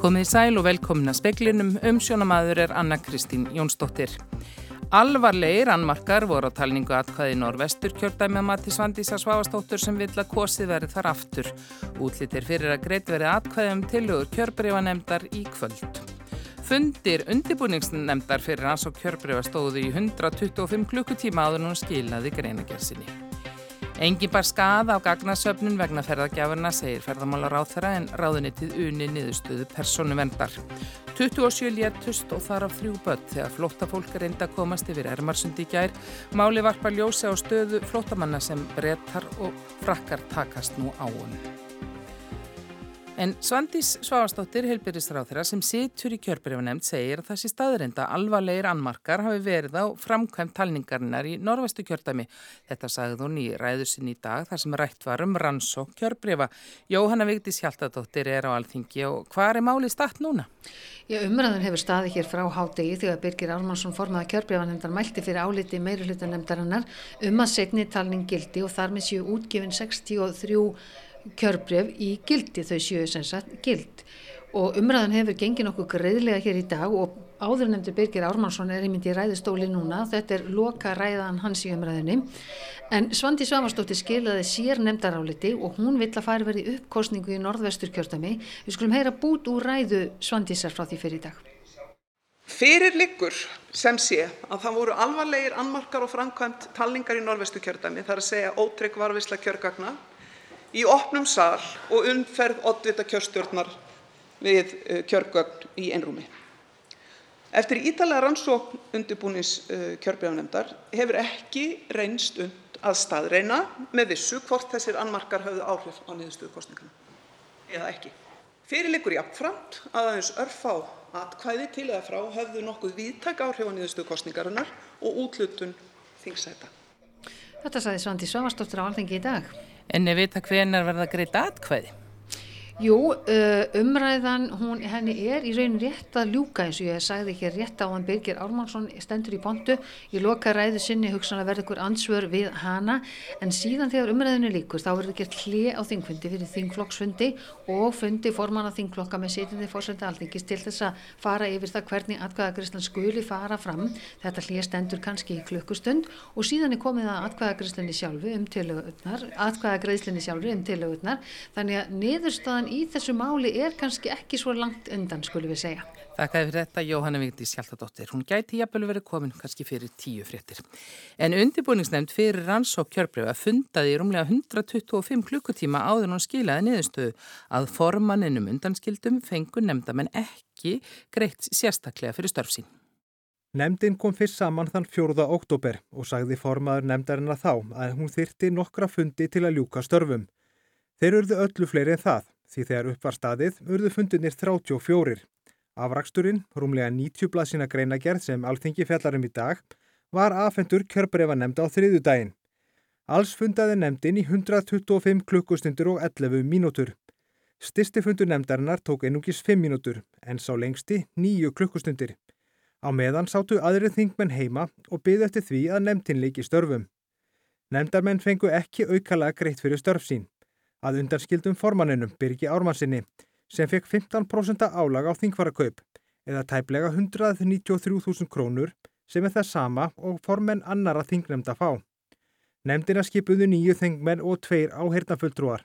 Komið sæl og velkomin að speklinum, umsjónamaður er Anna Kristín Jónsdóttir. Alvarlegir annmarkar voru á talningu atkvæði Norvestur kjördæmi að mati Svandísa Svavastóttur sem vill að kosið verið þar aftur. Útlýttir fyrir að greitt verið atkvæðum tilugur kjörbrífanemdar í kvöld. Fundir undibúningsnemdar fyrir hans og kjörbrífa stóðu í 125 klukkutíma áður nú skilaði greinagersinni. Engin bar skað á gagnasöfnun vegna ferðagjafurna, segir ferðamálar á þeirra en ráðunitið uni niðurstöðu personu vendar. 27 léttust og þar á þrjú börn þegar flóttafólk reynda að komast yfir Ermarsundi í gær. Máli varpa ljósi á stöðu flóttamanna sem brettar og frakkar takast nú á honum. En Svandís Svavastóttir, heilbyrðisráþra sem situr í kjörbyrjunemnd, segir að þessi staðreinda alvarlegir annmarkar hafi verið á framkvæmt talningarinnar í norvestu kjördami. Þetta sagði hún í ræðusinn í dag þar sem rætt var um rannsók kjörbyrjufa. Jóhanna Vigdís Hjaltadóttir er á alþingi og hvað er málið statt núna? Já, umræðan hefur staði hér frá hádegi þegar Birgir Ármannsson formaða kjörbyrjufanemndar mælti fyrir áliti meirulutanemndarinnar um að segni talning gildi og þar með séu útgefin 63 kjörbref í gildi. Þau séu sem sagt gild. Og umræðan hefur gengið nokkuð greiðlega hér í dag og áður nefndur Birgir Ármannsson er einmitt í ræðistóli núna. Þetta er loka ræðan hans í umræðinni en Svandi Svavarsdóttir skilaði sér nefndaráliti og hún vill að fara verið uppkostningu í norðvestur kjörtami við skulum heyra bút úr ræðu Svandisar frá því fyrir í dag. Fyrir liggur sem sé að það voru alvarlegir annmarkar og framkvæmt talningar í norðvestu kjörtami þar að segja ótrygg varvisla kjörgagna í opnum sal og umferð oddvita kjörstjórnar við eh, kjörgögn í einrúmi. Eftir ítalega rannsókn undirbúnings eh, kjörbréfanefndar hefur ekki reynst und að staðreina með vissu hvort þessir annmarkar höfðu áhrif á niðurstöðu kosninganna eða ekki. Fyrir liggur jafnframt að aðeins örfá atkvæði til eða frá höfðu nokkuð víðtæk áhrif á niðurstöðu kosningarinnar og útlutun þingsæta. Þetta saði Svandi Svavarsdóttir á alþengi í dag. En veit að hvenar verða greitt atkvæði? Jú, uh, umræðan, hún, henni er í raun rétt að ljúka eins og ég sagði hér rétt á hann Birgir Ármánsson stendur í pontu, ég loka ræðu sinni hugsan að verða ykkur ansvör við hana en síðan þegar umræðinu líkur þá verður gert hlið á þingfundi fyrir þingflokksfundi og fundi forman að þingflokka með setjandi fórsönda alþingis til þess að fara yfir það hvernig atkvæðagrislan skuli fara fram. Þetta hlið stendur kannski í klukkustund og síðan er komið að atkvæðagrislinni sjálfu um tilögurnar um í þessu máli er kannski ekki svo langt undan, skulum við segja. Þakkaði fyrir þetta Jóhanna Vigdís Hjaltadóttir. Hún gæti jafnvel verið komin kannski fyrir tíu fréttir. En undirbúningsnefnd fyrir ranns og kjörbreyfa fundaði í rúmlega 125 klukkutíma áður hún skilaði niðurstöðu að formanninum undanskildum fengur nefndamenn ekki greitt sérstaklega fyrir störfsín. Nemndin kom fyrst saman þann 4. oktober og sagði formaður nemndarinn að þá að hún þyrti nokkra fundi til að ljúka störfum. Þeir urðu öllu fleiri en það því þegar upp var staðið urðu fundunir 34. Afraksturinn, rúmlega 90 blaðsina greinagerð sem alþengi fellarum í dag, var afhendur kjörbrefa nefnda á þriðu daginn. Alls fundaði nefndin í 125 klukkustundur og 11 mínútur. Styrsti fundur nefndarinnar tók einungis 5 mínútur en sá lengsti 9 klukkustundir. Á meðan sátu aðrið þingmenn heima og byði eftir því að nefndin leiki störfum. Nefndarmenn fengu ekki aukala greitt fyrir störf sín að undanskildum formanninum Birgi Ármannsinni sem fekk 15% álag á þingvarakaup eða tæplega 193.000 krónur sem er það sama og formenn annara þingnemnda fá. Nemndina skipuðu nýju þingmenn og tveir áhernafulltrúar.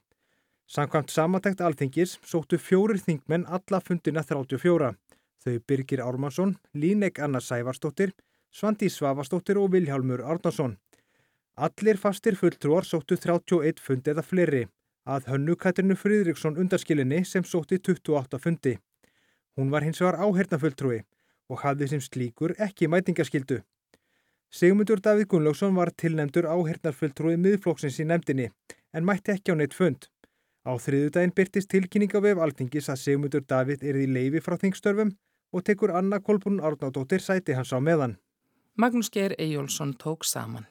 Samkvæmt samantækt alþingis sóttu fjórir þingmenn alla fundina 34. Þau Birgir Ármannsson, Línek Anna Sævarsdóttir, Svandi Svavastóttir og Viljálmur Árnarsson. Allir fastir fulltrúar sóttu 31 fund eða fleiri að hönnu Katrinu Fridriksson undarskilinni sem sótti 28 fundi. Hún var hins vegar áhernafulltrúi og hafði sem slíkur ekki mætingaskildu. Sigmundur Davíð Gunnlaugsson var tilnefndur áhernarfulltrúi miðflóksins í nefndinni en mætti ekki á neitt fund. Á þriðudaginn byrtist tilkynning á vef altingis að Sigmundur Davíð er í leifi frá þingstörfum og tekur Anna Kolbrún Árnádóttir sæti hans á meðan. Magnús Geir Ejjólfsson tók saman.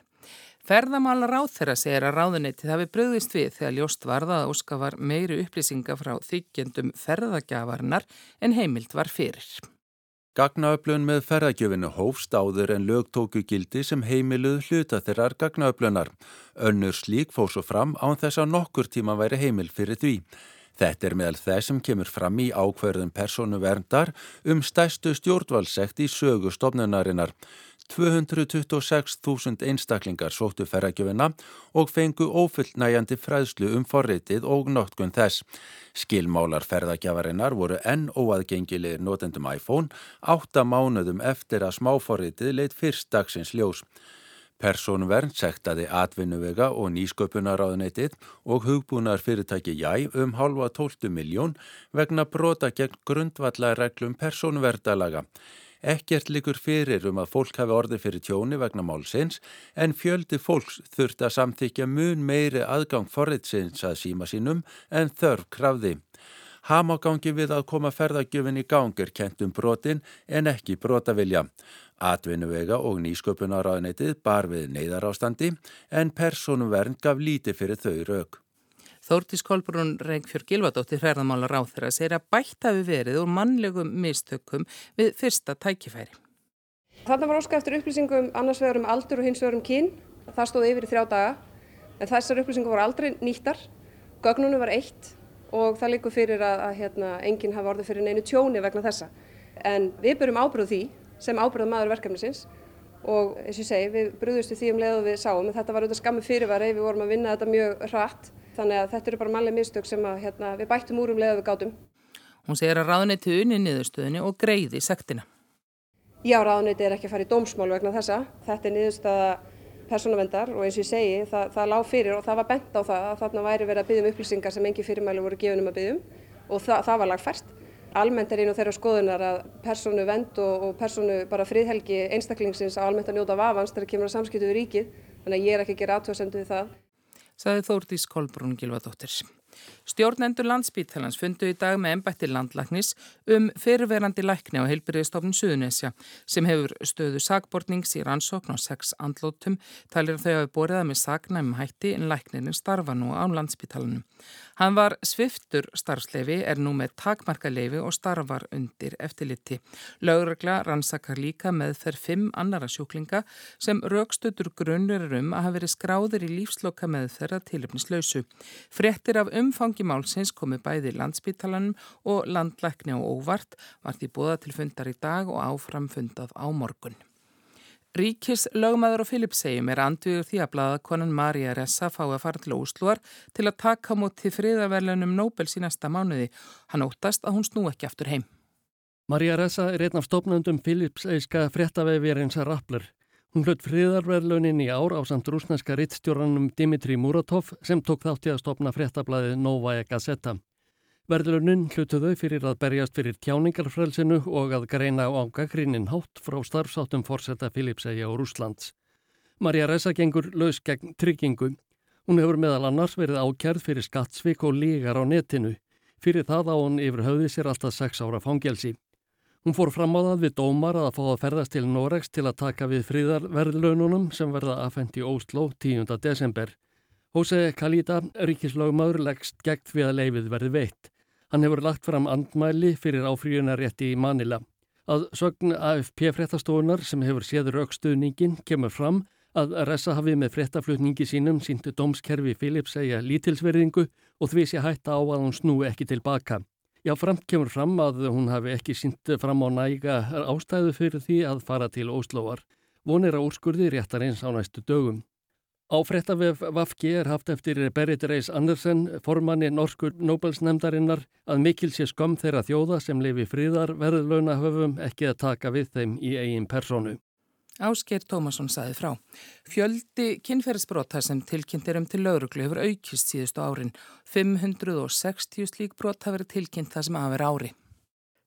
Ferðamála ráð þeirra segir að ráðuneytið hafi bröðist við þegar ljóst varða að óska var meiri upplýsinga frá þykjendum ferðagjafarinnar en heimild var fyrir. Gagnaöflun með ferðagjöfinu hófst áður en lög tóku gildi sem heimiluð hluta þeirrar gagnaöflunar. Önnur slík fóð svo fram án þess að nokkur tíma væri heimil fyrir því. Þetta er meðal þess sem kemur fram í ákverðum personu verndar um stæstu stjórnvalsekt í sögustofnunarinnar. 226.000 einstaklingar sóttu ferragjöfina og fengu ofullnægjandi fræðslu um forritið og notkunn þess. Skilmálar ferðagjafarinnar voru enn óaðgengilegir notendum iPhone átta mánuðum eftir að smáforritið leitt fyrst dagsins ljós. Personvernd sektaði atvinnuvega og nýsköpunaráðuneytið og hugbúnar fyrirtæki Jæ um halva 12 miljón vegna brota gegn grundvallarreglum personverndalaga. Ekkert likur fyrir um að fólk hafi orði fyrir tjóni vegna málsins en fjöldi fólks þurft að samþykja mun meiri aðgang forritsins að síma sínum en þörf krafði. Hamágangi við að koma ferðagjöfin í gang er kentum brotin en ekki brotavilja. Atvinnuvega og nýsköpunaraðnetið bar við neyðarástandi en personuvernd gaf líti fyrir þau rauk. Þórtís Kolbrún Reykjörg Gilvardóttir ferðamálar á þeirra segir að bætt hafi verið og mannlegum mistökkum við fyrsta tækifæri. Þarna var óska eftir upplýsingum annars vegar um aldur og hins vegar um kín. Það stóð yfir í þrjá daga en þessar upplýsingum voru aldrei nýttar. Gögnunum var eitt og það likur fyrir að, að hérna, enginn hafa orðið fyrir neinu tjóni vegna þessa. En við byrjum ábyrðu því sem ábyrðað maður verkefnisins og eins og ég segi, við brúðustu því um leið og við sáum en þetta var auðvitað skammi fyrirværi, við vorum að vinna þetta mjög hratt þannig að þetta eru bara mannlega mistök sem að, hérna, við bættum úr um leið og við gátum. Hún segir að ráðneiti unni niðurstöðinni og greiði sektina. Já, ráðneiti er ekki að fara í dómsmál vegna þessa. Þetta er niðurstöða persónavendar og eins og ég segi, það, það lág fyrir og það var bent á það að þarna væri verið að byggja um upplýsingar sem engi fyrirmælu voru gefunum að byggja um og það, það var lagfært almennt er einu þeirra skoðunar að personu vend og, og personu bara friðhelgi einstaklingsins að almennt að njóta vafans þegar kemur að samskiptu við ríkið, þannig að ég er ekki að gera aðtöðsendu við það. Saði Þórdís Kolbrún Gilvadóttir. Stjórnendur landsbítalans fundu í dag með ennbætti landlagnis um fyrirverandi lækni á heilbyrðistofnun Suðunesja sem hefur stöðu sagbortnings í rannsókn á sex andlótum talir þau hafi boriða með sagnæmum hætti en læknirinn starfa nú á landsbítalanum. Hann var sviftur starfsleifi, er nú með takmarkaleifi og starfar undir eftirliti. Lauragla rannsakar líka með þær fimm annara sjúklinga sem raukstötur grunnur um að hafa verið skráður í lífsloka með þeirra tilöfnislausu. Frettir af umfangi málsins komi bæði landsbítalanum og landlækni á óvart var því búða til fundar í dag og áfram fundað á morgun. Ríkis lögmaður og Filipsegjum er andviður því að blaða konan Marja Ressa fái að fara til Ósluar til að taka móti friðaverlunum Nobels í næsta mánuði. Hann óttast að hún snú ekki aftur heim. Marja Ressa er einn af stopnöndum Filipseiska fréttaveifirins að rappler. Hún hlut friðarverlunin í ár á samt rúsneska rittstjóranum Dimitri Muratov sem tók þátti að stopna fréttablaðið Novaja Gazeta. Verðlunum hlutu þau fyrir að berjast fyrir tjáningarfrelsinu og að greina á gaggrínin hátt frá starfsáttum fórsetta Filipsæja og Rúslands. Marja Ressa gengur laus gegn tryggingu. Hún hefur meðal annars verið ákjærð fyrir skattsvik og lígar á netinu. Fyrir það á hún yfir höfði sér alltaf sex ára fangelsi. Hún fór fram á það við dómar að fá að ferðast til Noregs til að taka við fríðarverðlaununum sem verða aðfendi í Óslo 10. desember. Hose Kalita, ríkislögmaður, leggst gegn því að leifið verði veitt. Hann hefur lagt fram andmæli fyrir áfríunarétti í Manila. Að sögn AFP fréttastofunar sem hefur séður aukstuðningin kemur fram að Ressa hafi með fréttaflutningi sínum síntu dómskerfi Philips segja lítilsverðingu og því sé hætta á að hún snú ekki tilbaka. Já, framt kemur fram að hún hafi ekki sínt fram á næga ástæðu fyrir því að fara til Óslóar. Vonir að úrskurði réttar eins á næstu dögum. Á frettavef Vafki er haft eftir Berit Reis Andersen, formanni Norskur Nobelsnefndarinnar, að mikil sé skömm þeirra þjóða sem lifi fríðar verðlauna höfum ekki að taka við þeim í eigin personu. Ásker Tómasson saði frá. Fjöldi kynferðsbrota sem tilkynnt er um til lauruglu hefur aukist síðustu árin. 560 slík brot hafa verið tilkynnt það sem verið ári.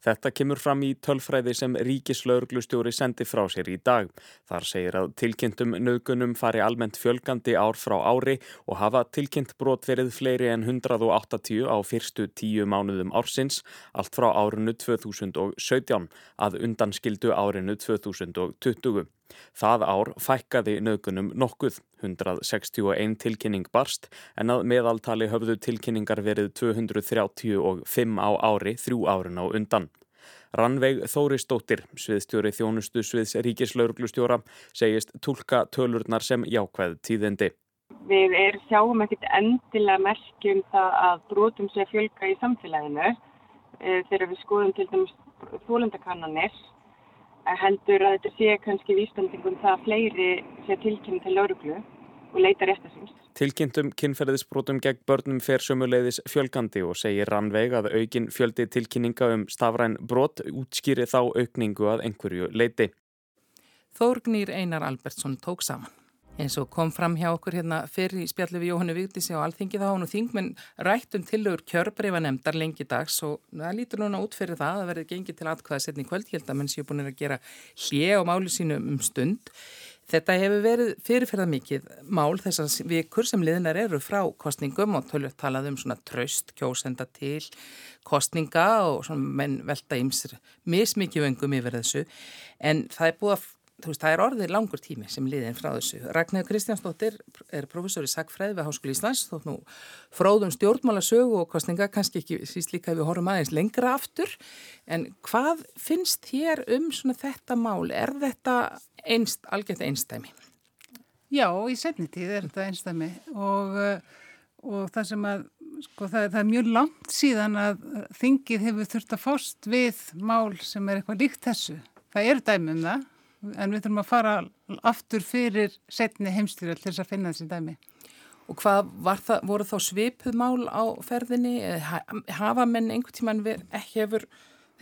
Þetta kemur fram í tölfræði sem ríkislauglustjóri sendi frá sér í dag. Þar segir að tilkynntum nögunum fari almennt fjölgandi ár frá ári og hafa tilkynnt brot verið fleiri en 180 á fyrstu tíu mánuðum ársins, allt frá árinu 2017 að undanskildu árinu 2020. Það ár fækkaði nögunum nokkuð, 161 tilkynning barst en að meðaltali höfðu tilkynningar verið 235 á ári þrjú árin á undan. Rannveig Þóristóttir, sviðstjóri þjónustu sviðs ríkislauglustjóra, segist tólka tölurnar sem jákvæð tíðindi. Við er, sjáum ekkert endilega merkjum það að brotum sé fjölga í samfélaginu e, þegar við skoðum til dæmis þólendakannanir heldur að þetta sé kannski vísbendingum það að fleiri sé tilkynning til lauruglu og leita réttasins. Tilkynntum kynferðisbrotum gegn börnum fer sömuleiðis fjölgandi og segir Rannveig að aukin fjöldi tilkynninga um stafræn brot útskýri þá aukningu að einhverju leiti. Þórgnýr Einar Albertsson tók saman. Eins og kom fram hjá okkur hérna fyrir í spjallu við Jóhannu Vigdísi á Alþingi þá hann og þingmenn rættum tilögur kjörbreifa nefndar lengi dags og það lítur núna út fyrir það að verði gengið til atkvæða setni kvöldhjelda menn séu búin að gera hlje á máli sínu um stund. Þetta hefur verið fyrirferða mikið mál þessar vikur sem liðnar eru frá kostningum og tölur talað um svona traust kjósenda til kostninga og svona menn velta ímsir mismikið vöngum yfir þessu en það er búið að Veist, það er orðið langur tími sem liðin frá þessu. Ragnæður Kristjánsdóttir er professor í Sakfræði við Háskóli Íslands, þótt nú fróðum stjórnmálasögu og kostninga, kannski ekki síst líka við horfum aðeins lengra aftur. En hvað finnst þér um þetta mál? Er þetta einst, algjört einstæmi? Já, í setni tíð er þetta einstæmi og, og það sem að, sko, það, það er mjög langt síðan að þingið hefur þurft að fást við mál sem er eitthvað líkt þessu. Það eru dæmi um það en við þurfum að fara aftur fyrir setni heimstýrjál til þess að finna þessi dæmi. Og hvað það, voru þá svipuð mál á ferðinni? Hafa menn einhvern tíman ekki hefur,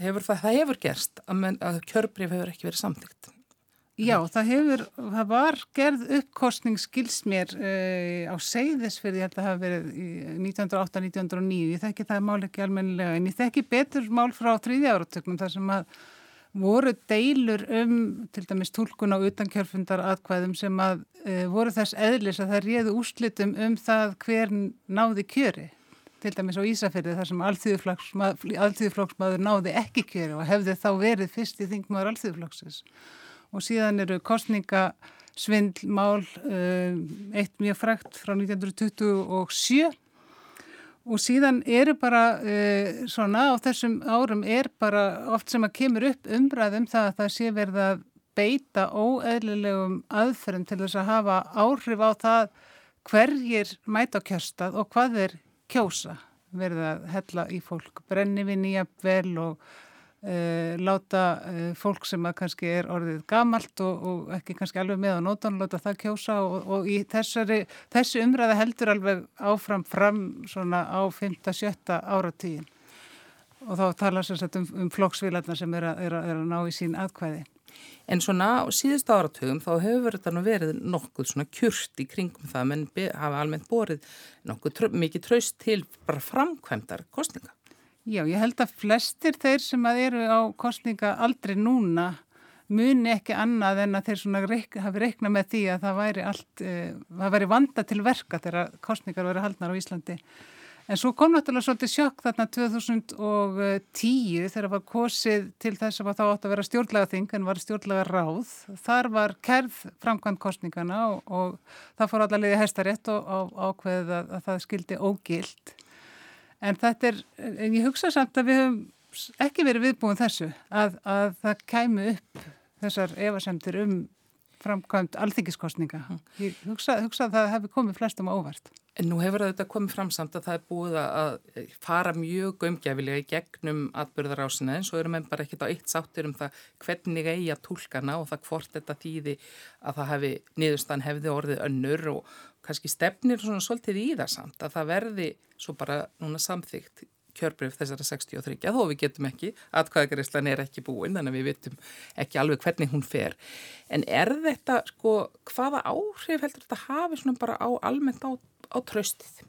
hefur það, það hefur gerst að, menn, að kjörbrif hefur ekki verið samtíkt? Já, það hefur, það var gerð uppkostning skilsmér uh, á Seyðisfyrði, ég held að það hafi verið 1908-1909, ég þekki það mál ekki almennilega, en ég þekki betur mál frá þrýðja áratöknum þar sem að voru deilur um til dæmis tólkun á utankjörfundar atkvæðum sem að e, voru þess eðlis að það réðu úrslitum um það hver náði kjöri. Til dæmis á Ísafjörði þar sem alþýðuflokksmaður náði ekki kjöri og hefði þá verið fyrst í þingmaður alþýðuflokksins. Og síðan eru kostningasvindlmál e, eitt mjög frækt frá 1927 Og síðan eru bara uh, svona á þessum árum er bara oft sem að kemur upp umræðum það að það sé verið að beita óeðlilegum aðferðum til þess að hafa áhrif á það hverjir mæta á kjörstað og hvað er kjósa. Verið að hella í fólk brenni við nýja vel og Uh, láta uh, fólk sem að kannski er orðið gamalt og, og ekki kannski alveg með á nótan, láta það kjósa og, og í þessari, þessi umræða heldur alveg áfram fram svona á 5-7 áratígin og þá tala sér um, um flokksvílarna sem er að, er, að, er að ná í sín aðkvæði. En svona á síðust áratugum þá hefur þetta nú verið nokkuð svona kjurt í kringum það menn hafa almennt borið nokkuð trö, mikið traust til bara framkvæmdar kostninga. Já, ég held að flestir þeir sem að eru á kostninga aldrei núna muni ekki annað en að þeir reik, hafi reiknað með því að það væri allt, uh, það væri vanda til verka þegar kostningar væri haldnar á Íslandi. En svo kom náttúrulega svolítið sjokk þarna 2010 þegar var kosið til þess að það átt að vera stjórnlega þing en var stjórnlega ráð. Þar var kerð framkvæmt kostningana og, og það fór allavega í hæstarétt og ákveðið að, að það skildi ógilt. En þetta er, en ég hugsa samt að við höfum ekki verið viðbúin þessu að, að það kæmu upp þessar evasemtir um framkvæmt alþingiskostninga. Hm. Ég hugsa, hugsa að það hefði komið flestum óvart. En nú hefur þetta komið fram samt að það er búið að fara mjög gömgjafilega í gegnum atbyrðarásina en svo eru menn bara ekkert á eitt sáttur um það hvernig eigi að tólkana og það hvort þetta þýði að það hefði niðurstan hefði orðið önnur og kannski stefnir svona svolítið í það samt að það verði svo bara núna samþygt kjörbreyf þessara 63 þó við getum ekki, atkvæðagreyslan er ekki búin þannig að við vitum ekki alveg hvernig hún fer en er þetta sko, hvaða áhrif heldur þetta hafi svona bara á almennt á, á tröstið?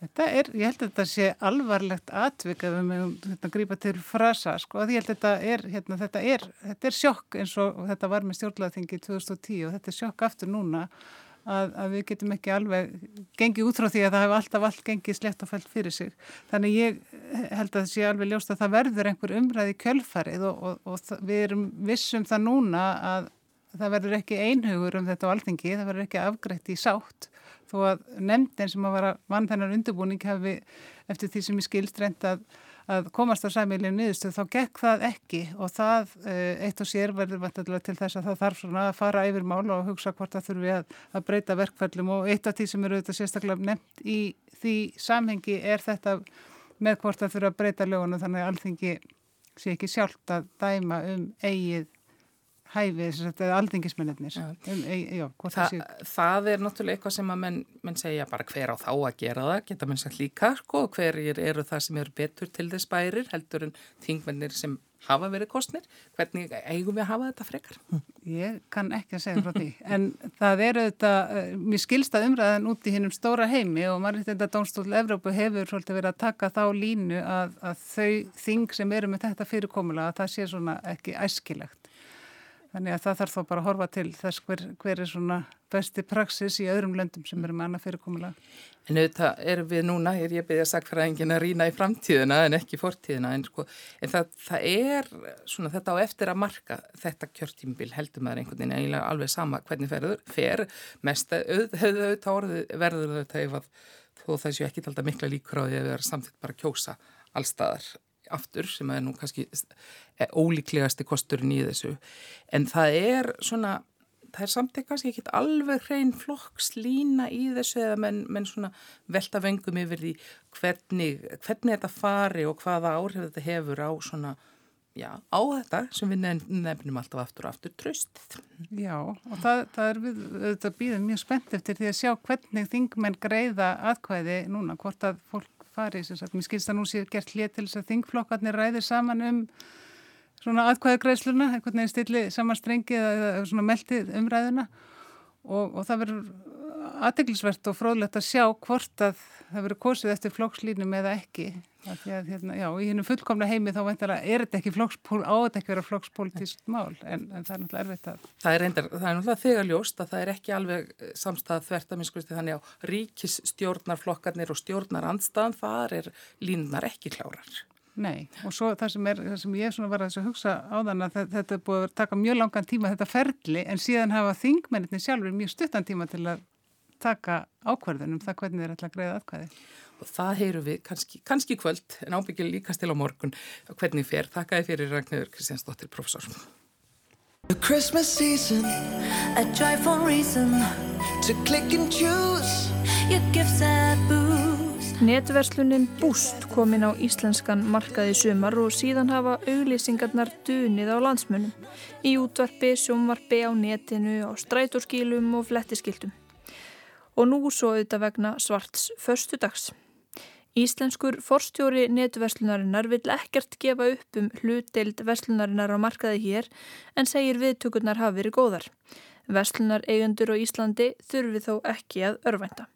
Þetta er, ég held að þetta sé alvarlegt atvik að við mögum hérna, grípa til frasa sko, ég held að þetta er, hérna, þetta er, þetta er sjokk eins og þetta var með stjórnlaðingi 2010 og þetta er sjokk aftur núna að, að við getum ekki alveg gengið út frá því að það hefur alltaf allt gengið slett og fælt fyrir sig. Þannig ég held að það sé alveg ljóst að það verður einhver umræði kjölfarið og, og, og við erum vissum það núna að það verður ekki einhugur um þetta á alþingi, það verður ekki afgreitt í sátt þó að nefndin sem að vara vann þennan undirbúning hefði eftir því sem ég skilst reynd að, að komast á sæmiðlinu niðurstu þá gekk það ekki. Og það uh, eitt og sér verður vantilega til þess að það þarf svona að fara yfir mál og hugsa hvort það þurfi að, að breyta verkfællum og eitt af því sem eru auðvitað sérstaklega nefnt í því samhengi er þetta með hvort það þurfi að breyta lögunum þannig að alþingi sé ekki sjálft að dæma um eigið hæfið, þetta er aldingismennir um, e, Þa, það er náttúrulega eitthvað sem að menn, menn segja bara hver á þá að gera það, geta menn sagt líka sko, hver eru það sem eru betur til þess bærir, heldur en þingmennir sem hafa verið kostnir, hvernig eigum við að hafa þetta frekar? Ég kann ekki að segja frá því, en það eru þetta, eh, mér skilsta umræðan út í hinnum stóra heimi og maður þetta Dónstól Evrópu hefur svolítið verið að taka þá línu að, að þau þing sem eru með þetta fyrirkomulega, að það sé svona ekki æskilegt Þannig að það þarf þá bara að horfa til þess hver, hver er svona besti praksis í öðrum löndum sem eru með annað fyrirkomulega. En auðvitað erum við núna, er ég beðið að sagfræðingin að rýna í framtíðina en ekki fortíðina, en, sko, en það, það er svona þetta á eftir að marka þetta kjörtímbil heldur maður einhvern veginn eiginlega alveg sama hvernig ferður, fer mest auðvitað auð, verður auðvitað ef að þó það séu ekki alltaf mikla líkur á því að við erum samtidig bara kjósa allstaðar aftur sem er nú kannski ólíklegasti kosturinn í þessu en það er svona það er samt ekki kannski ekki alveg hrein flokkslína í þessu eða menn, menn svona velta vengum yfir því hvernig, hvernig þetta fari og hvaða áhrif þetta hefur á svona Já, á þetta sem við nefnum alltaf aftur og aftur tröstið. Já, og það, það er við, þetta býðum mjög spennt eftir því að sjá hvernig þingmenn greiða aðkvæði núna, hvort að fólk fari. Mér skilst að nú sé gert hlið til þess að þingflokkarnir ræðir saman um svona aðkvæðagreisluna, einhvern veginn stilli saman strengið eða svona meldið umræðuna og, og það verður aðdeglisvert og fróðlegt að sjá hvort að það verður kosið eftir flokkslínum eða ekki. Að, hérna, já, í hennum fullkomna heimi þá er þetta ekki flokkspól, á þetta ekki vera flokkspolítiskt mál en, en það er náttúrulega erfitt að... Það er, reyndar, það er náttúrulega þegar ljóst að það er ekki alveg eh, samstæða þvert að minnskvæmstu þannig á ríkisstjórnarflokkarnir og stjórnarandstaðan, þar er línunar ekki klárar. Nei, og svo það sem, er, það sem ég svona var að hugsa á þann að þetta er búið að taka mjög langan tíma þetta ferli en síðan hafa þingmenninni sjálfur mjög stuttan tíma til að taka ákvarðunum það hvernig þeir ætla að greiða aðkvæði og það heyru við kannski, kannski kvöld en ábyggil líkast til á morgun hvernig fer. Þakkaði fyrir Ragnhjörg Kristjánsdóttir, professor. A Christmas season A joyful reason To click and choose Your gifts and boost Netverslunin Boost kom inn á íslenskan markaði sumar og síðan hafa auglýsingarnar dunið á landsmönum í útvarpi, sjónvarpi á netinu, á strætóskílum og flettiskildum. Og nú svo auðvitað vegna svarts förstu dags. Íslenskur forstjóri netverslunarinnar vill ekkert gefa upp um hlutdeild verslunarinnar á markaði hér en segir viðtökurnar hafi verið góðar. Verslunar eigendur og Íslandi þurfi þó ekki að örvænta.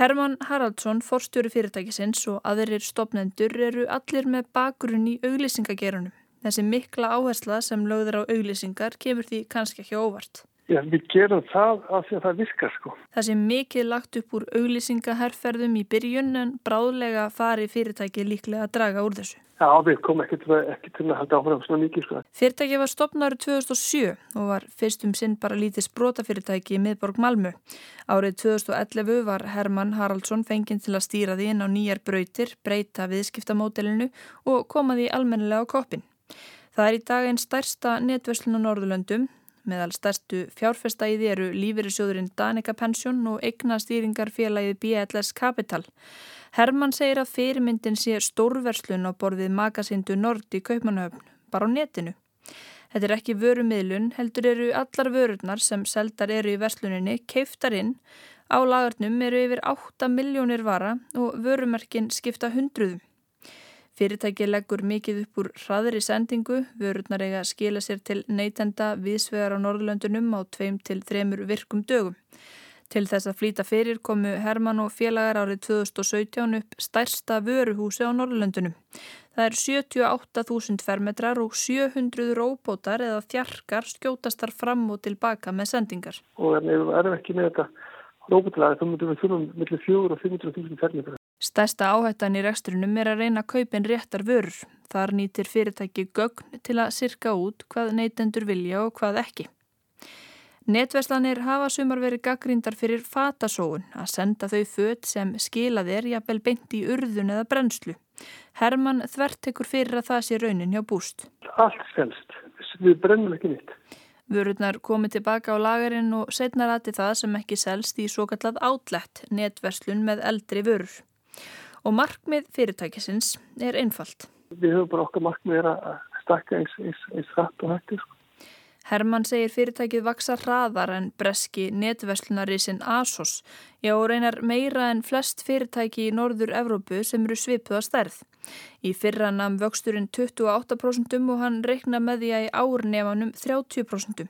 Herman Haraldsson, forstjóri fyrirtækisins og aðeirir stopnendur eru allir með bakgrunn í auglýsingagerunum. Þessi mikla áhersla sem lögður á auglýsingar kemur því kannski ekki óvart. Já, við gerum það af því að það virkar sko. Það sé mikið lagt upp úr auglýsingaherrferðum í byrjun en bráðlega fari fyrirtæki líklega að draga úr þessu. Já, við komum ekki til að, ekki til að halda áfram svona mikið sko. Fyrirtæki var stopnaru 2007 og var fyrstum sinn bara lítið sprótafyrirtæki í miðborg Malmu. Árið 2011 var Herman Haraldsson fenginn til að stýra því inn á nýjar brautir, breyta viðskiptamódelinu og koma því almennilega á koppin. Það er í dag einn stærsta netverslun á Norðurlöndum Meðal stærstu fjárfestæði eru lífyrirsjóðurinn Danica Pension og eignastýringarfélagið BLS Capital. Herman segir að fyrirmyndin sé stórverslun á borðið magasindu Nord í Kaupmannhöfn, bara á netinu. Þetta er ekki vörumiðlun, heldur eru allar vörurnar sem seldar eru í versluninni keiftar inn. Á lagarnum eru yfir 8 miljónir vara og vörumerkin skipta hundruðum. Fyrirtæki leggur mikið upp úr hraðri sendingu, vörurnar eiga að skila sér til neytenda viðsvegar á Norðlöndunum á tveim til þremur virkum dögum. Til þess að flýta fyrir komu Herman og félagar árið 2017 upp stærsta vöruhúsi á Norðlöndunum. Það er 78.000 fermetrar og 700 róbótar eða þjarkar skjótastar fram og tilbaka með sendingar. Og ef við erum ekki með þetta róbótlaði þá myndum við þurfum millir 4 og 500.000 fermetrar. Stærsta áhættan í rekstrunum er að reyna kaupin réttar vörur. Þar nýtir fyrirtæki gögn til að sirka út hvað neytendur vilja og hvað ekki. Netverslanir hafa sumar verið gaggrindar fyrir fatasóun að senda þau född sem skilað er jafnvel beint í urðun eða brennslu. Herman þvert tekur fyrir að það sé raunin hjá búst. Allt selst, við brennum ekki nýtt. Vörurnar komi tilbaka á lagarinn og setnar aðti það sem ekki selst í svo kallað átlett netverslun með eldri vörur. Og markmið fyrirtækisins er einfalt. Við höfum bara okkar markmið að stakka eins, rætt og hætti. Sko. Herman segir fyrirtækið vaksa hraðar en breski netverslunarísin ASOS, já reynar meira en flest fyrirtæki í Norður Evrópu sem eru svipuða stærð. Í fyrra namn vöxturinn 28% og hann reikna með því að í árnefanum 30%.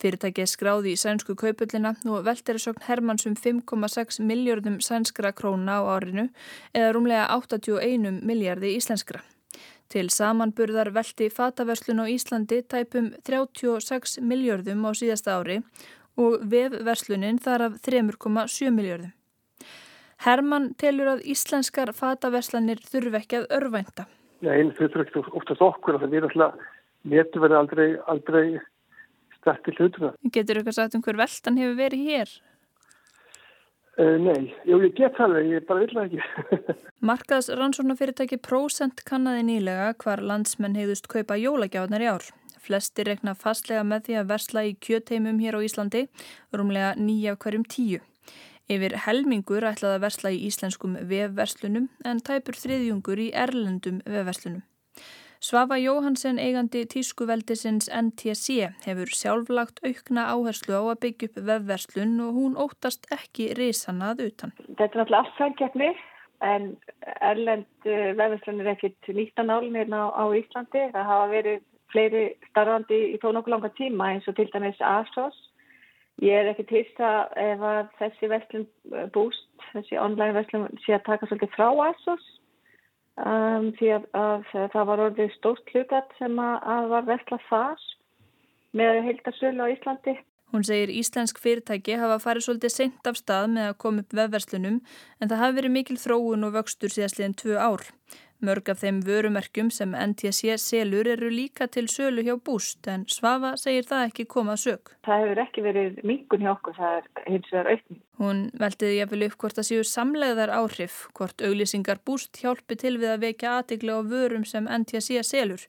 Fyrirtækið skráði í sænsku kaupullina og velteri sokn Hermanns um 5,6 miljardum sænskra króna á árinu eða rúmlega 81 miljardi íslenskra. Til samanburðar velti fataverslun á Íslandi tæpum 36 miljörðum á síðasta ári og vefverslunin þar af 3,7 miljörðum. Herman telur að íslenskar fataverslanir þurfi ekki að örvænta. Einu þau þurfi ekki oftast okkur að það er alltaf netu verið aldrei, aldrei stertil hlutuna. Getur ykkur sagt um hver veldan hefur verið hér? Uh, nei, jú, ég get alveg, ég bara vil það ekki. Markaðs rannsóknarfyrirtæki Prósent kannaði nýlega hvar landsmenn heiðust kaupa jólagjáðnar í ár. Flesti rekna fastlega með því að versla í kjöteimum hér á Íslandi, rúmlega nýja hverjum tíu. Yfir helmingur ætlaði að versla í íslenskum vefverslunum en tæpur þriðjungur í erlendum vefverslunum. Svafa Jóhansen eigandi tískuveldisins NTC hefur sjálflagt aukna áherslu á að byggja upp vefverslun og hún óttast ekki risanað utan. Þetta er náttúrulega aftsangjarni en erlend eh, vefverslun er ekkit nýtt að nálinn hérna á Íslandi. Það hafa verið fleiri starfandi í þó nokkuð langa tíma eins og til dæmis ASOS. Ég er ekki týrst að ef að þessi verslun eh, búst, þessi online verslun sé að taka svolítið frá ASOS um, því að, að það var orðið stórt hlugat sem að, að var vestlað þar með heildarsölu á Íslandi. Hún segir Íslensk fyrirtæki hafa farið svolítið seint af stað með að koma upp vefverslunum en það hafi verið mikil þróun og vöxtur síðastliðin tvö ár. Mörg af þeim vörumerkjum sem NTC selur eru líka til sölu hjá búst en Svafa segir það ekki komað sög. Það hefur ekki verið mingun hjá okkur, það er hins vegar aukning. Hún veltiði jafnvel upp hvort það séu samlegðar áhrif, hvort auglýsingar búst hjálpi til við að vekja aðtikla á vörum sem NTC selur.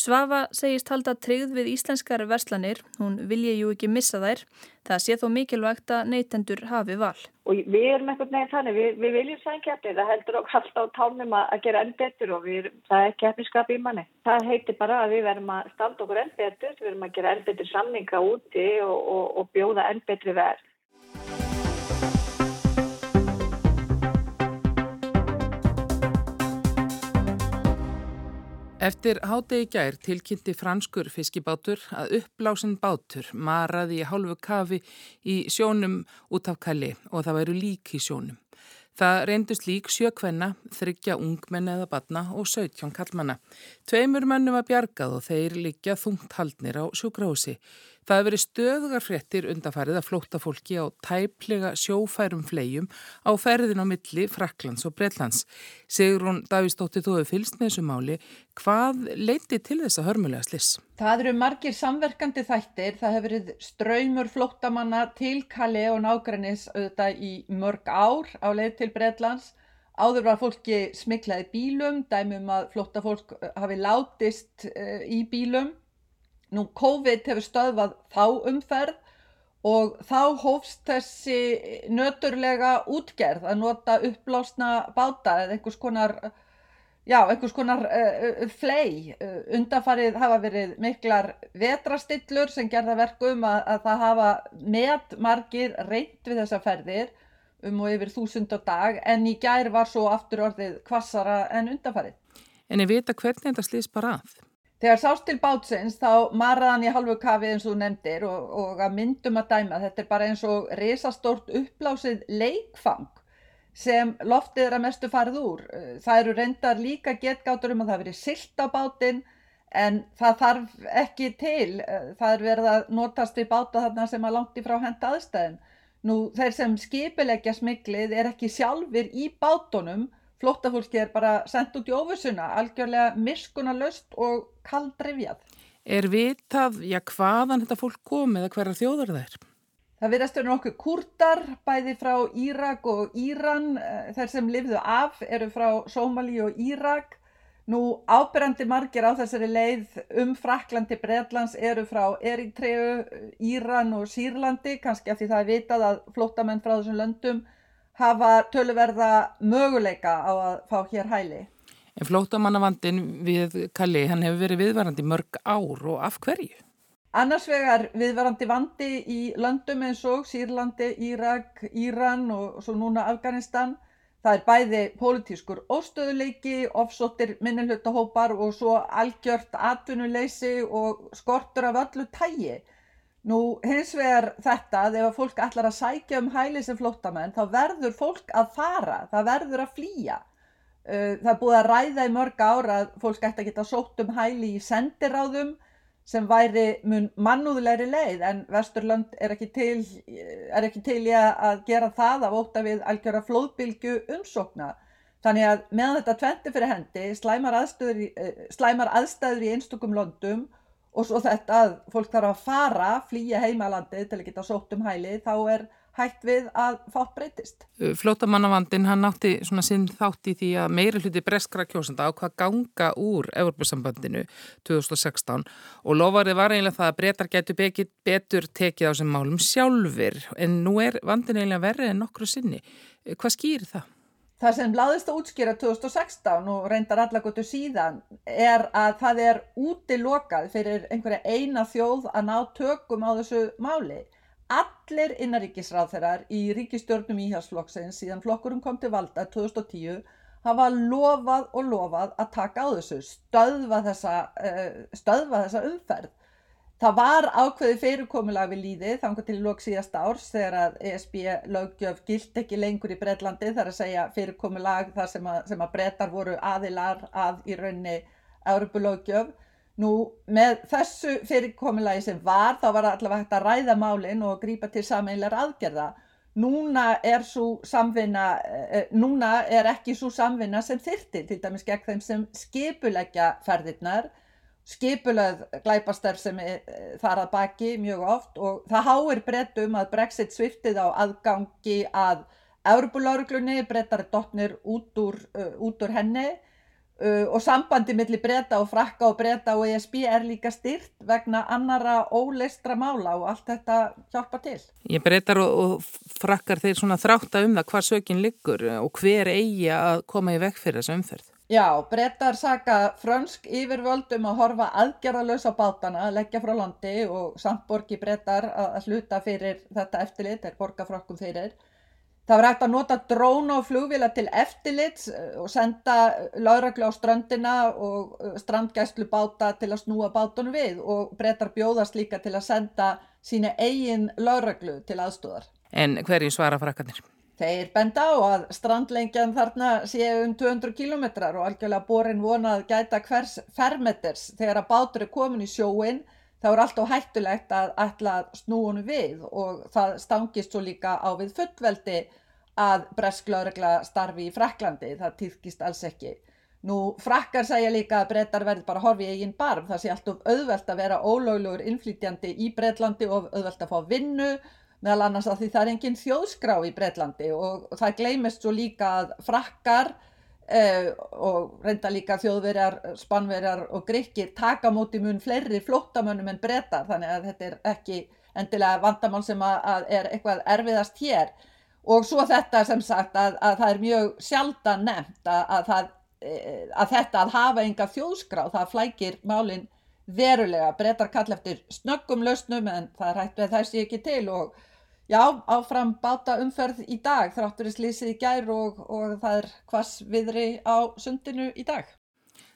Svafa segist halda tryggð við íslenskar verslanir, hún vilja jú ekki missa þær, það sé þó mikilvægt að neytendur hafi val. Og við erum eitthvað nefn þannig, við, við viljum sækjandi, það heldur okkur alltaf á tánum að, gera enn betur og við, það er keppniskap í manni. Það heitir bara að við verðum að standa okkur enn betur, við verðum að gera enn betur samninga úti og, og, og bjóða enn betri verð. Eftir hádegi gær tilkynnti franskur fiskibátur að uppblásin bátur maraði í hálfu kafi í sjónum út af kalli og það væru lík í sjónum. Það reyndust lík sjökvenna, þryggja ungmenni eða batna og sögtjón kallmanna. Tveimur mannum var bjargað og þeir liggja þungt haldnir á sjúkrahúsi. Það hefur verið stöðugar fréttir undafarið að flóta fólki á tæplega sjófærum flegjum á ferðin á milli Fraklands og Breitlands. Sigrun Davísdóttir, þú hefur fylst með þessu máli. Hvað leiti til þessa hörmulega sliss? Það eru margir samverkandi þættir. Það hefur verið ströymur flótamanna til Kalli og nágrænis auðvitað í mörg ár á leið til Breitlands. Áður var fólki smiklaði bílum, dæmum að flóta fólk hafi látist eh, í bílum Nú COVID hefur stöðvað þá umferð og þá hófst þessi nöturlega útgerð að nota uppblásna báta eða einhvers konar, já, einhvers konar uh, flei. Uh, undafarið hafa verið miklar vetrastillur sem gerða verkum að, að það hafa með margir reynd við þessa ferðir um og yfir þúsund á dag en í gær var svo aftur orðið kvassara en undafarið. En ég veit að hvernig þetta slýst bara að? Þegar sást til bátsins þá marraðan í halvu kafi eins og nefndir og, og að myndum að dæma þetta er bara eins og risastórt uppblásið leikfang sem loftið er að mestu farið úr. Það eru reyndar líka getgátur um að það veri silt á bátinn en það þarf ekki til. Það er verið að notast í báta þarna sem að langt í frá henda aðstæðin. Nú þeir sem skipilegja smiklið er ekki sjálfur í bátunum flóttafólki er bara sendt út í óvissuna, algjörlega miskunarlaust og kaldrifjað. Er vitað, já hvaðan þetta fólk kom eða hverja þjóður það er? Það verðast verið nokkuð kurtar, bæði frá Írak og Íran. Eh, þeir sem lifðu af eru frá Sómali og Írak. Nú ábyrjandi margir á þessari leið um Fraklandi Breitlands eru frá Eritreu, Íran og Sýrlandi, kannski af því það er vitað að flótamenn frá þessum löndum hafa töluverða möguleika á að fá hér hæli. En flótamannavandin við Kalli, hann hefur verið viðvarandi mörg ár og af hverju? Annars vegar viðvarandi vandi í löndum eins og Sýrlandi, Írak, Íran og svo núna Afganistan. Það er bæði pólitískur óstöðuleiki, ofsóttir minnilhutahópar og svo algjört atvinnuleysi og skortur af öllu tægi. Nú hins vegar þetta að ef fólk ætlar að sækja um hæli sem flóttamenn þá verður fólk að fara, það verður að flýja. Uh, það er búið að ræða í mörg ára að fólk ætti að geta sótt um hæli í sendiráðum sem væri mun mannúðlegri leið en Vesturland er ekki til, er ekki til í að gera það af óta við algjöra flóðbylgu umsókna. Þannig að meðan þetta tventi fyrir hendi, slæmar aðstæður, eh, slæmar aðstæður í einstökum löndum og svo þetta að fólk þarf að fara, flýja heimalandi til að geta sótt um hæli, þá er hægt við að fátt breytist. Flótamannavandin hann nátti svona sinn þátt í því að meiri hluti breskra kjósanda á hvað ganga úr Evropasambandinu 2016 og lofarið var eiginlega það að breytar getur betur tekið á sem málum sjálfur en nú er vandin eiginlega verið en nokkru sinni. Hvað skýr það? Það sem laðist að útskýra 2016 og reyndar allakotu síðan er að það er útilokað fyrir einhverja eina þjóð að ná tökum á þessu máli. Allir innaríkisráþerar í ríkistjórnum íhjálpsflokksins síðan flokkurum kom til valda 2010 hafa lofað og lofað að taka á þessu, stöðva þessa, uh, stöðva þessa umferð. Það var ákveði fyrirkomulag við líði þangar til lók síðast árs þegar að ESB lögjöf gilt ekki lengur í Breitlandi þar að segja fyrirkomulag þar sem að, sem að brettar voru aðilar að í raunni Europulögjöf Nú með þessu fyrirkomulagi sem var þá var allavega hægt að ræða málinn og grípa til sameinlegar aðgerða. Núna er, samvinna, eh, núna er ekki svo samvinna sem þyrtir til dæmis gegn þeim sem skipuleggja ferðirnar. Skipulegð glæpastarf sem eh, þar að baki mjög oft og það háir brettum að Brexit sviftið á aðgangi að Európulauruglunni, brettar dotnir út úr, uh, út úr henni Uh, og sambandi millir breyta og frakka og breyta og ESB er líka styrt vegna annara óleistra mála og allt þetta hjálpa til. Ég breytar og, og frakkar þeir svona þrátta um það hvað sökin liggur og hver eigi að koma í vekk fyrir þessu umferð. Já, breytar saka frönsk yfirvöldum að horfa aðgerðalös á bátana, leggja frá landi og samborgi breytar að hluta fyrir þetta eftirlit, er borgarfrokkum fyrir. Það var hægt að nota dróna og flugvila til eftirlits eh, og senda lauraglu á strandina og eh, strandgæslu báta til að snúa bátunum við og breytar bjóðast líka til að senda sína eigin lauraglu til aðstóðar. En hverju svara frakkanir? Þeir benda á að strandlengjan þarna séu um 200 km og algjörlega borin vonað gæta hvers fermeters. Þegar að bátur er komin í sjóin þá er alltaf hættulegt að ætla snúinu við og það stangist svo líka á við fullveldi að bresklaurugla starfi í Fraklandi, það týðkist alls ekki. Nú frakkar segja líka að brettar verður bara horfið í eigin barm, það sé alltaf auðvelt að vera ólöglugur innflytjandi í Breitlandi og auðvelt að fá vinnu, meðal annars að því það er engin þjóðskrá í Breitlandi og það gleymist svo líka að frakkar eh, og reynda líka þjóðverjar, spanverjar og grekkir taka móti mun fleiri flóttamönnum en brettar, þannig að þetta er ekki endilega vandamál sem að, að er eitthvað erfiðast hér. Og svo þetta sem sagt að, að það er mjög sjaldan nefnt að, að, það, e, að þetta að hafa enga þjóðskráð það flækir málinn verulega. Breytar kall eftir snöggum lausnum en það er hægt við þessi ekki til og já áfram báta umferð í dag þráttur í slísið í gær og, og það er hvers viðri á sundinu í dag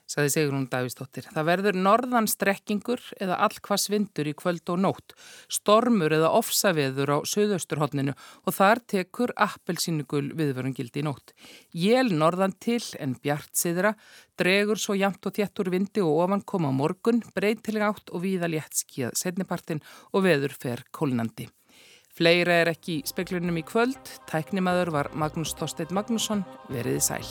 saði Sigrún Davísdóttir. Það verður norðan strekkingur eða allkvass vindur í kvöld og nótt, stormur eða ofsaveður á söðausturhóttninu og þar tekur appelsínugul viðvörungildi í nótt. Jél norðan til en bjart siðra, dregur svo jamt og þéttur vindi og ofan koma morgun, breytilega átt og víða létt skíðað setnipartin og veður fer kólnandi. Fleira er ekki í speklunum í kvöld, tæknimaður var Magnús Þorstein Magnússon, veriði sæl.